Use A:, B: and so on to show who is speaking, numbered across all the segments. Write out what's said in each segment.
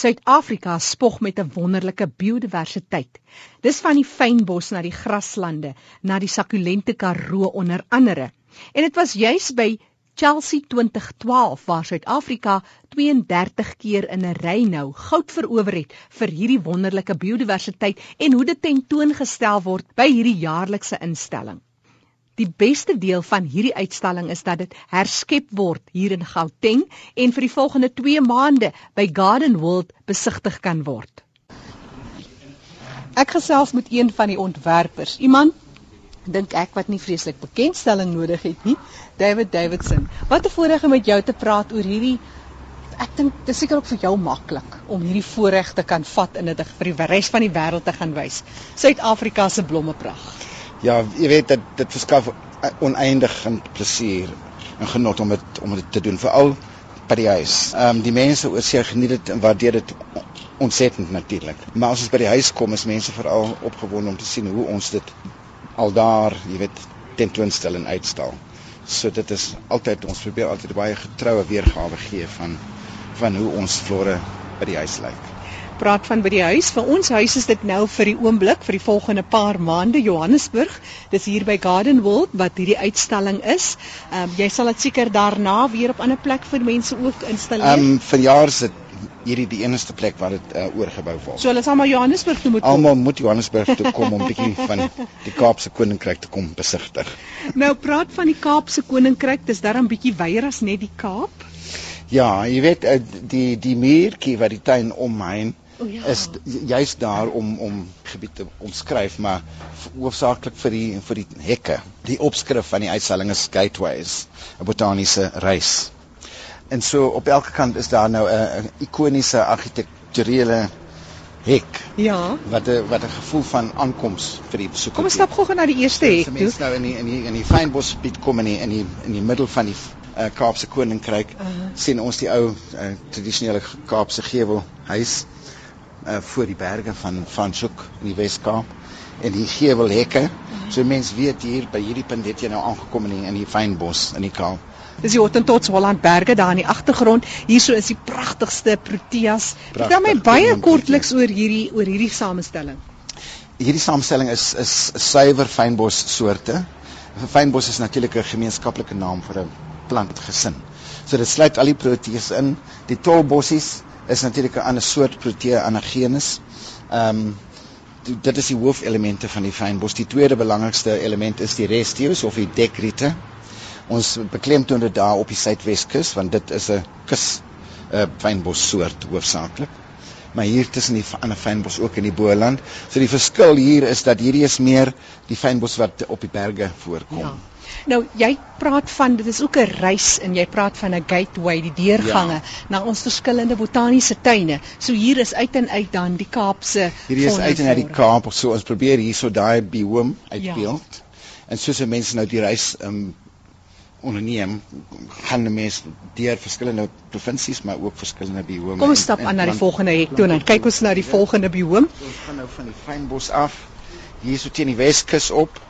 A: Suid-Afrika spog met 'n wonderlike biodiversiteit. Dis van die fynbos na die graslande, na die sakulente Karoo onder andere. En dit was juis by Chelsea 2012 waar Suid-Afrika 32 keer in 'n ry nou goud verower het vir hierdie wonderlike biodiversiteit en hoe dit tentoongestel word by hierdie jaarlikse instelling. Die beste deel van hierdie uitstalling is dat dit herskep word hier in Gauteng en vir die volgende 2 maande by Garden World besigtig kan word. Ek gesels met een van die ontwerpers, iemand dink ek wat nie vreeslik bekendstelling nodig het nie, David Davidson. Wat 'n voorreg om met jou te praat oor hierdie ek dink dit is seker ook vir jou maklik om hierdie voorreg te kan vat en dit vir die res van die wêreld te gaan wys. Suid-Afrika se blommepragt.
B: Ja, jy weet dit dit verskaf oneindig plesier en genot om dit om dit te doen veral by die huis. Ehm um, die mense oor see geniet dit en waardeer dit ontsettend natuurlik. Maar as ons by die huis kom is mense veral opgewonde om te sien hoe ons dit al daar, jy weet, tentoonstel en uitstal. So dit is altyd ons probeer altyd baie getroue weergawe gee van van hoe ons flore by die huis lyk
A: praat van by die huis. Vir ons huis is dit nou vir die oomblik vir die volgende paar maande Johannesburg. Dis hier by Garden World wat hierdie uitstalling is. Ehm um, jy sal dit seker daarna weer op 'n ander plek vir mense ook installeer.
B: Ehm um, vanjaar is dit hierdie die enigste plek waar dit uh, oorgebou word.
A: So hulle sal maar Johannesburg toe moet
B: kom. Almal moet Johannesburg toe kom om bietjie van die Kaapse koninkryk te kom besigtig.
A: Nou praat van die Kaapse koninkryk, dis darm bietjie wyer as net die Kaap.
B: Ja, jy weet eh, die die muurtjie wat die tuin omheen ja. is juist daar om om gebied te omskryf maar hoofsaaklik vir die vir die hekke. Die opskrif van die uitstalling is Gateways, 'n botaniese reis. En so op elke kant is daar nou 'n ikoniese argitekturele hek.
A: Ja.
B: Wat 'n wat 'n gevoel van aankoms vir die besoeker.
A: Kom ons stap gou na die eerste hek.
B: Dit is nou in die in die in die fynbosgebied kom in die in die in die middel van die uh, Kaapse koninkryk uh -huh. sien ons die ou uh, tradisionele Kaapse gevel huis uh, voor die berge van van Soek in die Wes-Kaap en die gevelhekke. So mense weet hier by hierdie punt het jy nou aangekom in die, in die fynbos in die Kaap.
A: Dis die Hottentots Holland berge daar in die agtergrond. Hierso is die pragtigste proteas. Vertel my baie kortliks oor hierdie oor hierdie samestelling.
B: Hierdie samestelling is is suiwer fynbos soorte. Fynbos is natuurlik 'n gemeenskaplike naam vir 'n plantgesin. So dit sluit al die proteas in. Die tolbossies is natuurlik 'n ander soort protea anagenus. Ehm um, dit is die hoofelemente van die fynbos. Die tweede belangrikste element is die restius of die dekriete. Ons beklemtoon dit daar op die suidweskus want dit is 'n kus 'n uh, fynbos soort hoofsaaklik. Maar hier tussen die ander fynbos ook in die Boland. So die verskil hier is dat hierdie is meer die fynbos wat op die berge voorkom. Ja.
A: Nou jy praat van dit is ook 'n reis en jy praat van 'n gateway, die deurgange ja. na ons verskillende botaniese tuine. So hier is uit en uit dan die Kaapse.
B: Hier is uit en uit die Kaap, so ons probeer hierso daai biome uitbeeld. Ja. En soos mense nou die reis um onderneem, gaan mense deur verskillende provinsies maar ook verskillende biome.
A: Kom ons stap aan na die volgende hek toe en kyk ons na die volgende biome.
B: Ons gaan nou van die fynbos af hier so teen die Weskus op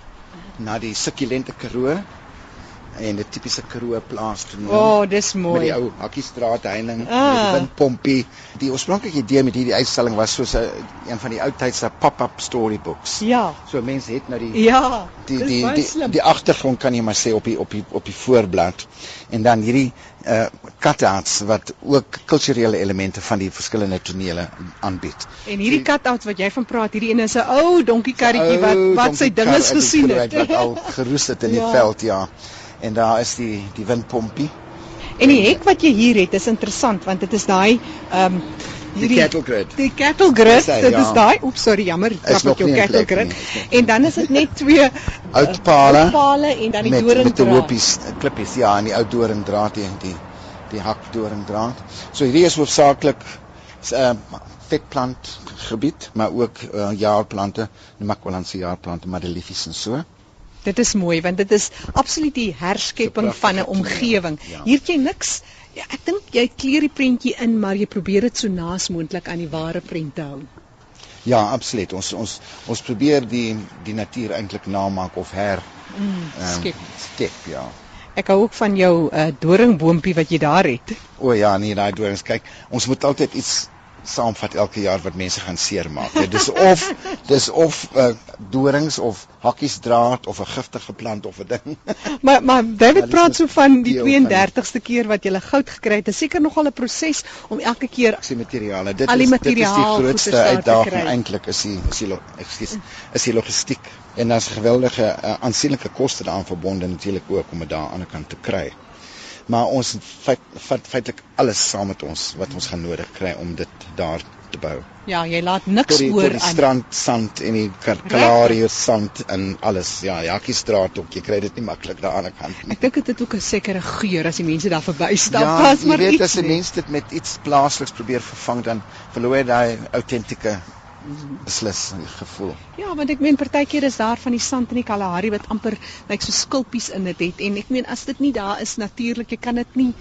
B: na die sukkulente Karoo en 'n tipiese Karoo plaas toe.
A: O, oh, dis mooi.
B: Met die ou Hakkiestraat heining, ah. met die windpompie. Die oorspronklike idee met hierdie uitstalling was soos 'n een van die ou tydse pop-up storybooks.
A: Ja.
B: So mense het nou die
A: Ja.
B: Die die die, die, die agtergrond kan jy maar sê op die op die op die voorblad. En dan hierdie uh cutouts wat ook kulturele elemente van die verskillende tonele aanbied.
A: En hierdie cutouts wat jy van praat, hierdie een is 'n ou donkie karretjie wat wat sy dinges gesien het.
B: Wat al geroes het in ja. die veld, ja en daar is die die windpompie.
A: En die hek wat jy hier het is interessant want dit is daai ehm um,
B: die cattle grid.
A: Die cattle grid, dit ja. is daai. Oeps, sorry, jammer. Trap ek jou cattle grid. Nie, en dan is dit net twee
B: oudpale.
A: Oudpale en dan die doringdraad.
B: Met die lopies, klippies, ja, en die ou doringdraad hier, die die hak doringdraad. So hierdie is hoofsaaklik 'n uh, eh, vetplant gebied, maar ook uh, jaarplante, die makwalanse jaarplante, madeliefies en so.
A: Dit is mooi want dit is absoluut die herskepping van 'n omgewing. Ja. Hier het jy niks. Ja, ek dink jy kleer die prentjie in, maar jy probeer dit so naas moontlik aan die ware prent hou.
B: Ja, absoluut. Ons ons ons probeer die die natuur eintlik namaak of her
A: mm, ehm, skep. Um,
B: skep, ja.
A: Ek hou ook van jou uh, doringboompie wat jy daar het.
B: O ja, nee, daai dorings. Kyk, ons moet altyd iets saamvat elke jaar wat mense gaan seermaak. Dit is of dis of uh, dorings of hakkies draad of 'n giftige plant of 'n ding.
A: maar maar David praat so van die 32ste keer wat jy goud gekry het. Dit is seker nogal 'n proses om elke keer
B: die materiale. Dit is dit is die grootste uitdaging eintlik is die is die ekskuus is die logistiek. En daar's geweldige uh, aansienlike koste daaraan verbonde natuurlik ook om dit daar aan die kant te kry maar ons vat feit, feitelik alles saam met ons wat ons gaan nodig kry om dit daar te bou.
A: Ja, jy laat niks die, oor
B: aan die strand sand en die kalarie sand en alles. Ja, Jakkie straat ook. Jy kry dit nie maklik daar aan die kant
A: nie. Ek dink dit het ook 'n sekere geur as die mense daar verbystap.
B: Ja, pas maar weet, iets. As die mense dit met iets plaasliks probeer vervang dan verloor jy daai autentieke beslis gevoel.
A: Ja, want ek meen partykeer is daar van die sand in die Kalahari wat amper lyk like so skulpies in dit het en ek meen as dit nie daar is natuurlik jy kan dit nie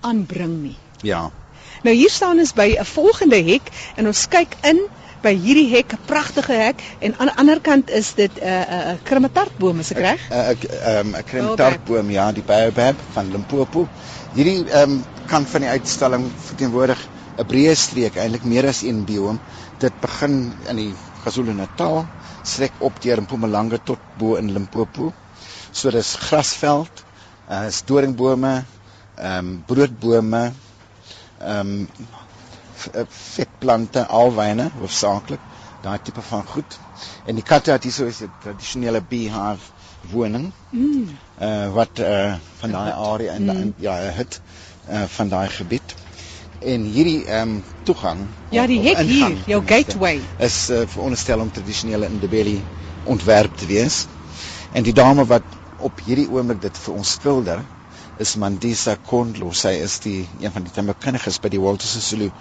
A: aanbring nie.
B: Ja.
A: Nou hier staan ons by 'n volgende hek en ons kyk in by hierdie hek, 'n pragtige hek en aan die ander kant is dit 'n uh, 'n uh, krematartboom, is ek reg? 'n
B: 'n 'n krematartboom, ja, die baobab van Limpopo. Hierdie ehm um, kan van die uitstalling verteenwoordig 'n breë streek, eintlik meer as een biome dit begin in die KwaZulu-Natal, strek op deur Mpumalanga tot bo in Limpopo. So dis grasveld, uh is doringbome, ehm um, broodbome, ehm um, vetplante, alwyne hoofsaaklik, daai tipe van goed. En die katte het hierso is 'n tradisionele beehive woning. Mm. Uh wat uh van daai area in, mm. in ja, het uh van daai gebied en hierdie ehm um, toegang
A: ja die hek hier jou gateway
B: is uh, veronderstel om tradisionele Ndebele ontwerp te wees en die dame wat op hierdie oomblik dit vir ons skilder is Mandisa Kondlo sy is die een van die timmerkundiges by die Walter Sisulu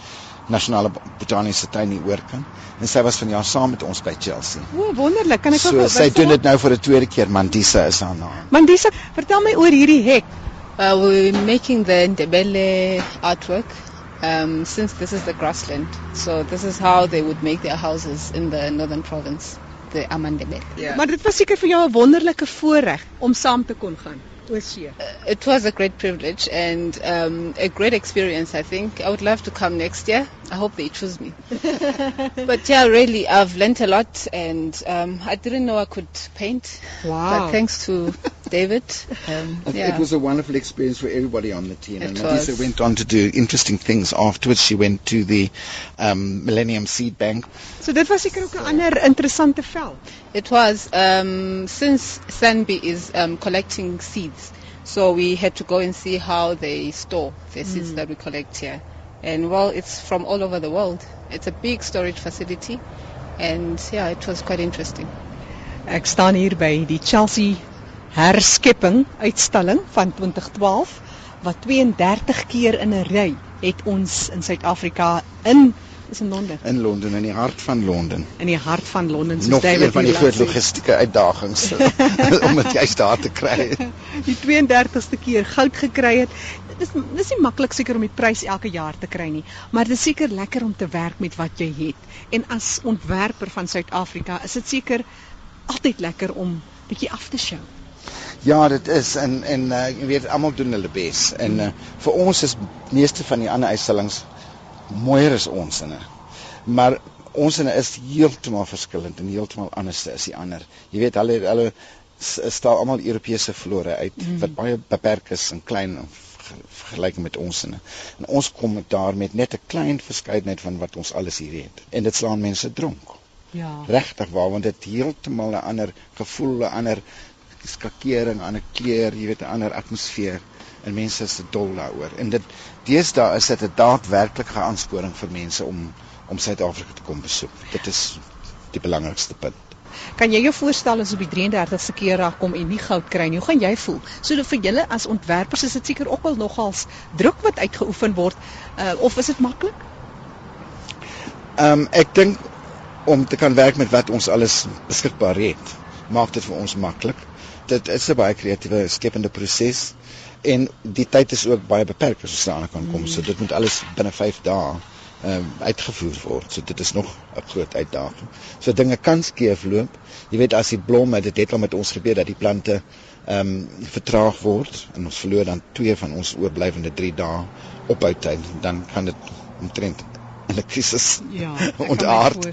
B: nasionale botaniese tuin hier oorkant en sy was vanjaar saam met ons by Chelsea.
A: O, wonderlik. Kan ek
B: so, ook sy doen dit nou vir 'n tweede keer. Mandisa is haar naam.
A: Mandisa, vertel my oor hierdie hek.
C: Uh, we're making the Ndebele artwork um, since this is the grassland. So this is how they would make their houses in the northern province, the Amandebele.
A: Yeah. Maar dit was seker vir jou 'n wonderlike voorreg om saam te kon gaan.
C: Uh, it was a great privilege and um, a great experience, I think. I would love to come next year. I hope they choose me. but yeah, really, I've learnt a lot and um, I didn't know I could paint.
A: Wow.
C: But thanks to David. Um,
B: yeah. It was a wonderful experience for everybody on the team. It and Matisa went on to do interesting things afterwards. She went to the um, Millennium Seed Bank.
A: So dit was seker ook 'n ander interessante veld.
C: It was um, since Sanbi is um, collecting seeds. So we had to go and see how they store the seeds mm. that we collect here. And well, it's from all over the world. It's a big storage facility. And yeah, it was quite interesting.
A: Ek staan hier by die Chelsea herskepping uitstalling van 2012 wat 32 keer in 'n ry het ons in Suid-Afrika in is in Londen.
B: In Londen in die hart van Londen.
A: In die hart van Londen
B: soos David Nog een van die groot logistieke uitdagings om dit juist daar te kry.
A: Die 32ste keer goud gekry het. Dis dis nie maklik seker om die prys elke jaar te kry nie, maar dit is seker lekker om te werk met wat jy het. En as ontwerper van Suid-Afrika is dit seker altyd lekker om bietjie af te sjou.
B: Ja, dit is en en uh, jy weet almal doen hulle bes. En uh, vir ons is meeste van die ander uitstallings mooier as ons inne. Maar ons inne is heeltemal verskillend en heeltemal anders as die ander. Jy weet hulle hulle staan almal Europese flore uit mm. wat baie beperk is en klein vergelyk met ons inne. En ons kom daar met net 'n klein verskeidenheid van wat ons alles hier het. En dit slaan mense dronk.
A: Ja.
B: Regtig waar want dit heeltemal 'n ander gevoel, 'n ander skakering, 'n ander kleur, jy weet 'n ander atmosfeer en mense is dol daaroor. En dit deesdae is dit 'n daadwerklike aansporing vir mense om om Suid-Afrika te kom besoek. Dit is die belangrikste punt.
A: Kan jy jou voorstel as op die 33ste keer daar kom en nie goud kry nie? Hoe gaan jy voel? So vir julle as ontwerpers is dit seker ook wel nogals druk wat uitgeoefen word uh, of is dit maklik?
B: Ehm um, ek dink om te kan werk met wat ons alles beskikbaar het, maak dit vir ons maklik dit is 'n baie kreatiewe skepende proses en die tyd is ook baie beperk as ons daaraan kan kom. Mm. So dit moet alles binne 5 dae ehm um, uitgevoer word. So dit is nog 'n groot uitdaging. So dinge kan skeefloop. Jy weet as die blomme, dit het al met ons gebeur dat die plante ehm um, vertraag word en ons verloor dan twee van ons oorblywende 3 dae ophou tyd, dan kan dit omtrent in 'n krisis
A: Ja,
B: ontaard.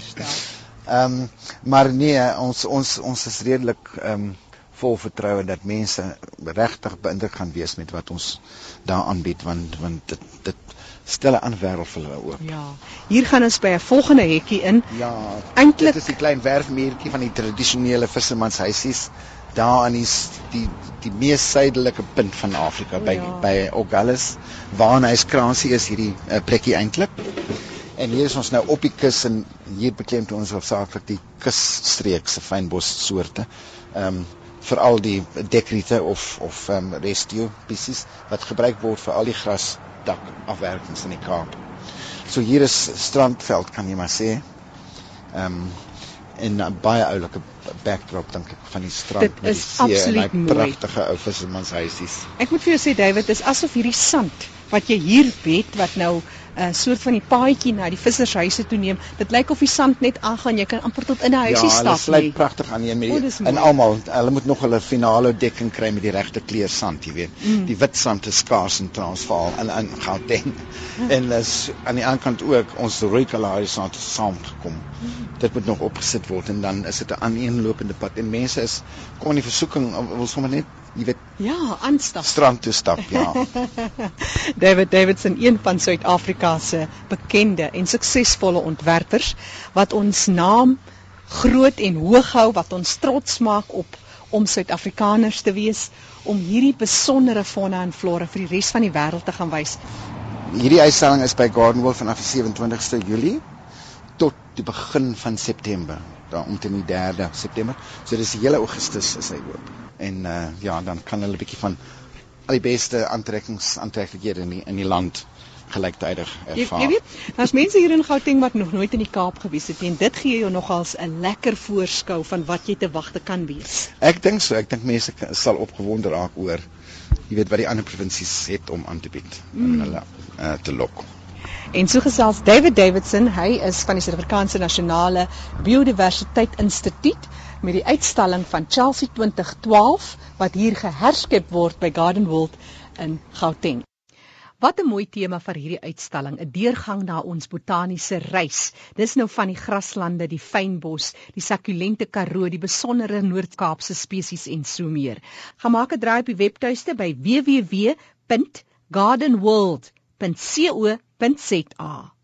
B: Ehm um, maar nee, ons ons ons is redelik ehm um, vol vertroue dat mense regtig beïndruk gaan wees met wat ons daar aanbied want want dit dit stel 'n ander wêreld vir hulle oop.
A: Ja. Hier gaan ons by 'n volgende hekkie in.
B: Ja,
A: Eintlik
B: dit is die klein werfmuurtjie van die tradisionele vissermanshuisies daar aan die die die mees suidelike punt van Afrika by
A: ja.
B: by Ogallus waar hy skransie is hierdie uh, plekkie eintlik. En hier is ons nou op die kus en hier beklemd ons hoofsaaklik die kusstreek se fynbos soorte. Ehm um, veral die dekriete of of ehm um, restio pieces wat gebruik word vir al die gras dak afwerkings in die Kaap. So hier is strandveld kan jy maar sê. Ehm um, en 'n baie oulike backdrop dink ek van die strand
A: met die see en daai
B: pragtige ou vissermanshuisies.
A: Ek moet vir jou sê David, dis asof hierdie sand wat jy hier het wat nou 'n uh, soort van die paadjie na die vissershuise toe neem. Dit lyk of die sand net aangaan. Jy kan amper tot in 'n huisie
B: ja,
A: stap.
B: Ja, dit sluit pragtig aan een met die oh, en almal, hulle moet nog hulle finale dekking kry met die regte kleur sand, jy weet. Mm. Die wit sand is skaars in Transvaal en in Gauteng. Mm. En is aan die ander kant ook ons rooi kalahari sand saamgekom. Mm. Dit moet nog opgesit word en dan is dit 'n aaneenlopende pad en mense is kom in die versoeking wil sommer net jy weet
A: ja aanstap.
B: strand toe stap ja.
A: David Davidson een van Suid-Afrika se bekende en suksesvolle ontwerpers wat ons naam groot en hoog hou wat ons trots maak op om Suid-Afrikaners te wees om hierdie besondere fauna en flora vir die res van die wêreld te gaan wys.
B: Hierdie uitstalling is by Gardenwell vanaf die 27ste Julie tot die begin van September, daar omtrent die 3de September. So dis die hele Augustus is hy oop. En uh ja, dan kan hulle 'n bietjie van al die beste aantrekkings aantreklikhede in die, in die land gelyktydig ervaar.
A: Jy, jy weet, daar's mense hier in Gauteng wat nog nooit in die Kaap gewees het en dit gee jou nogals 'n lekker voorskou van wat jy te wagte kan wees.
B: Ek dink so, ek dink mense sal opgewonde raak oor jy weet wat die ander provinsies het om aan te bied mm. en hulle uh, te lok.
A: En so gesels David Davidson, hy is van die Suid-Afrikaanse Nasionale Biodiversiteit Instituut met die uitstalling van Chelsea 2012 wat hier geherskep word by Garden World in Gauteng. Wat 'n mooi tema vir hierdie uitstalling, 'n deurgang na ons botaniese reis. Dis nou van die graslande, die fynbos, die sakulente Karoo, die besondere Noord-Kaapse spesies en so meer. Gaan maak 'n draai op die webtuiste by www.gardenworld.co.za.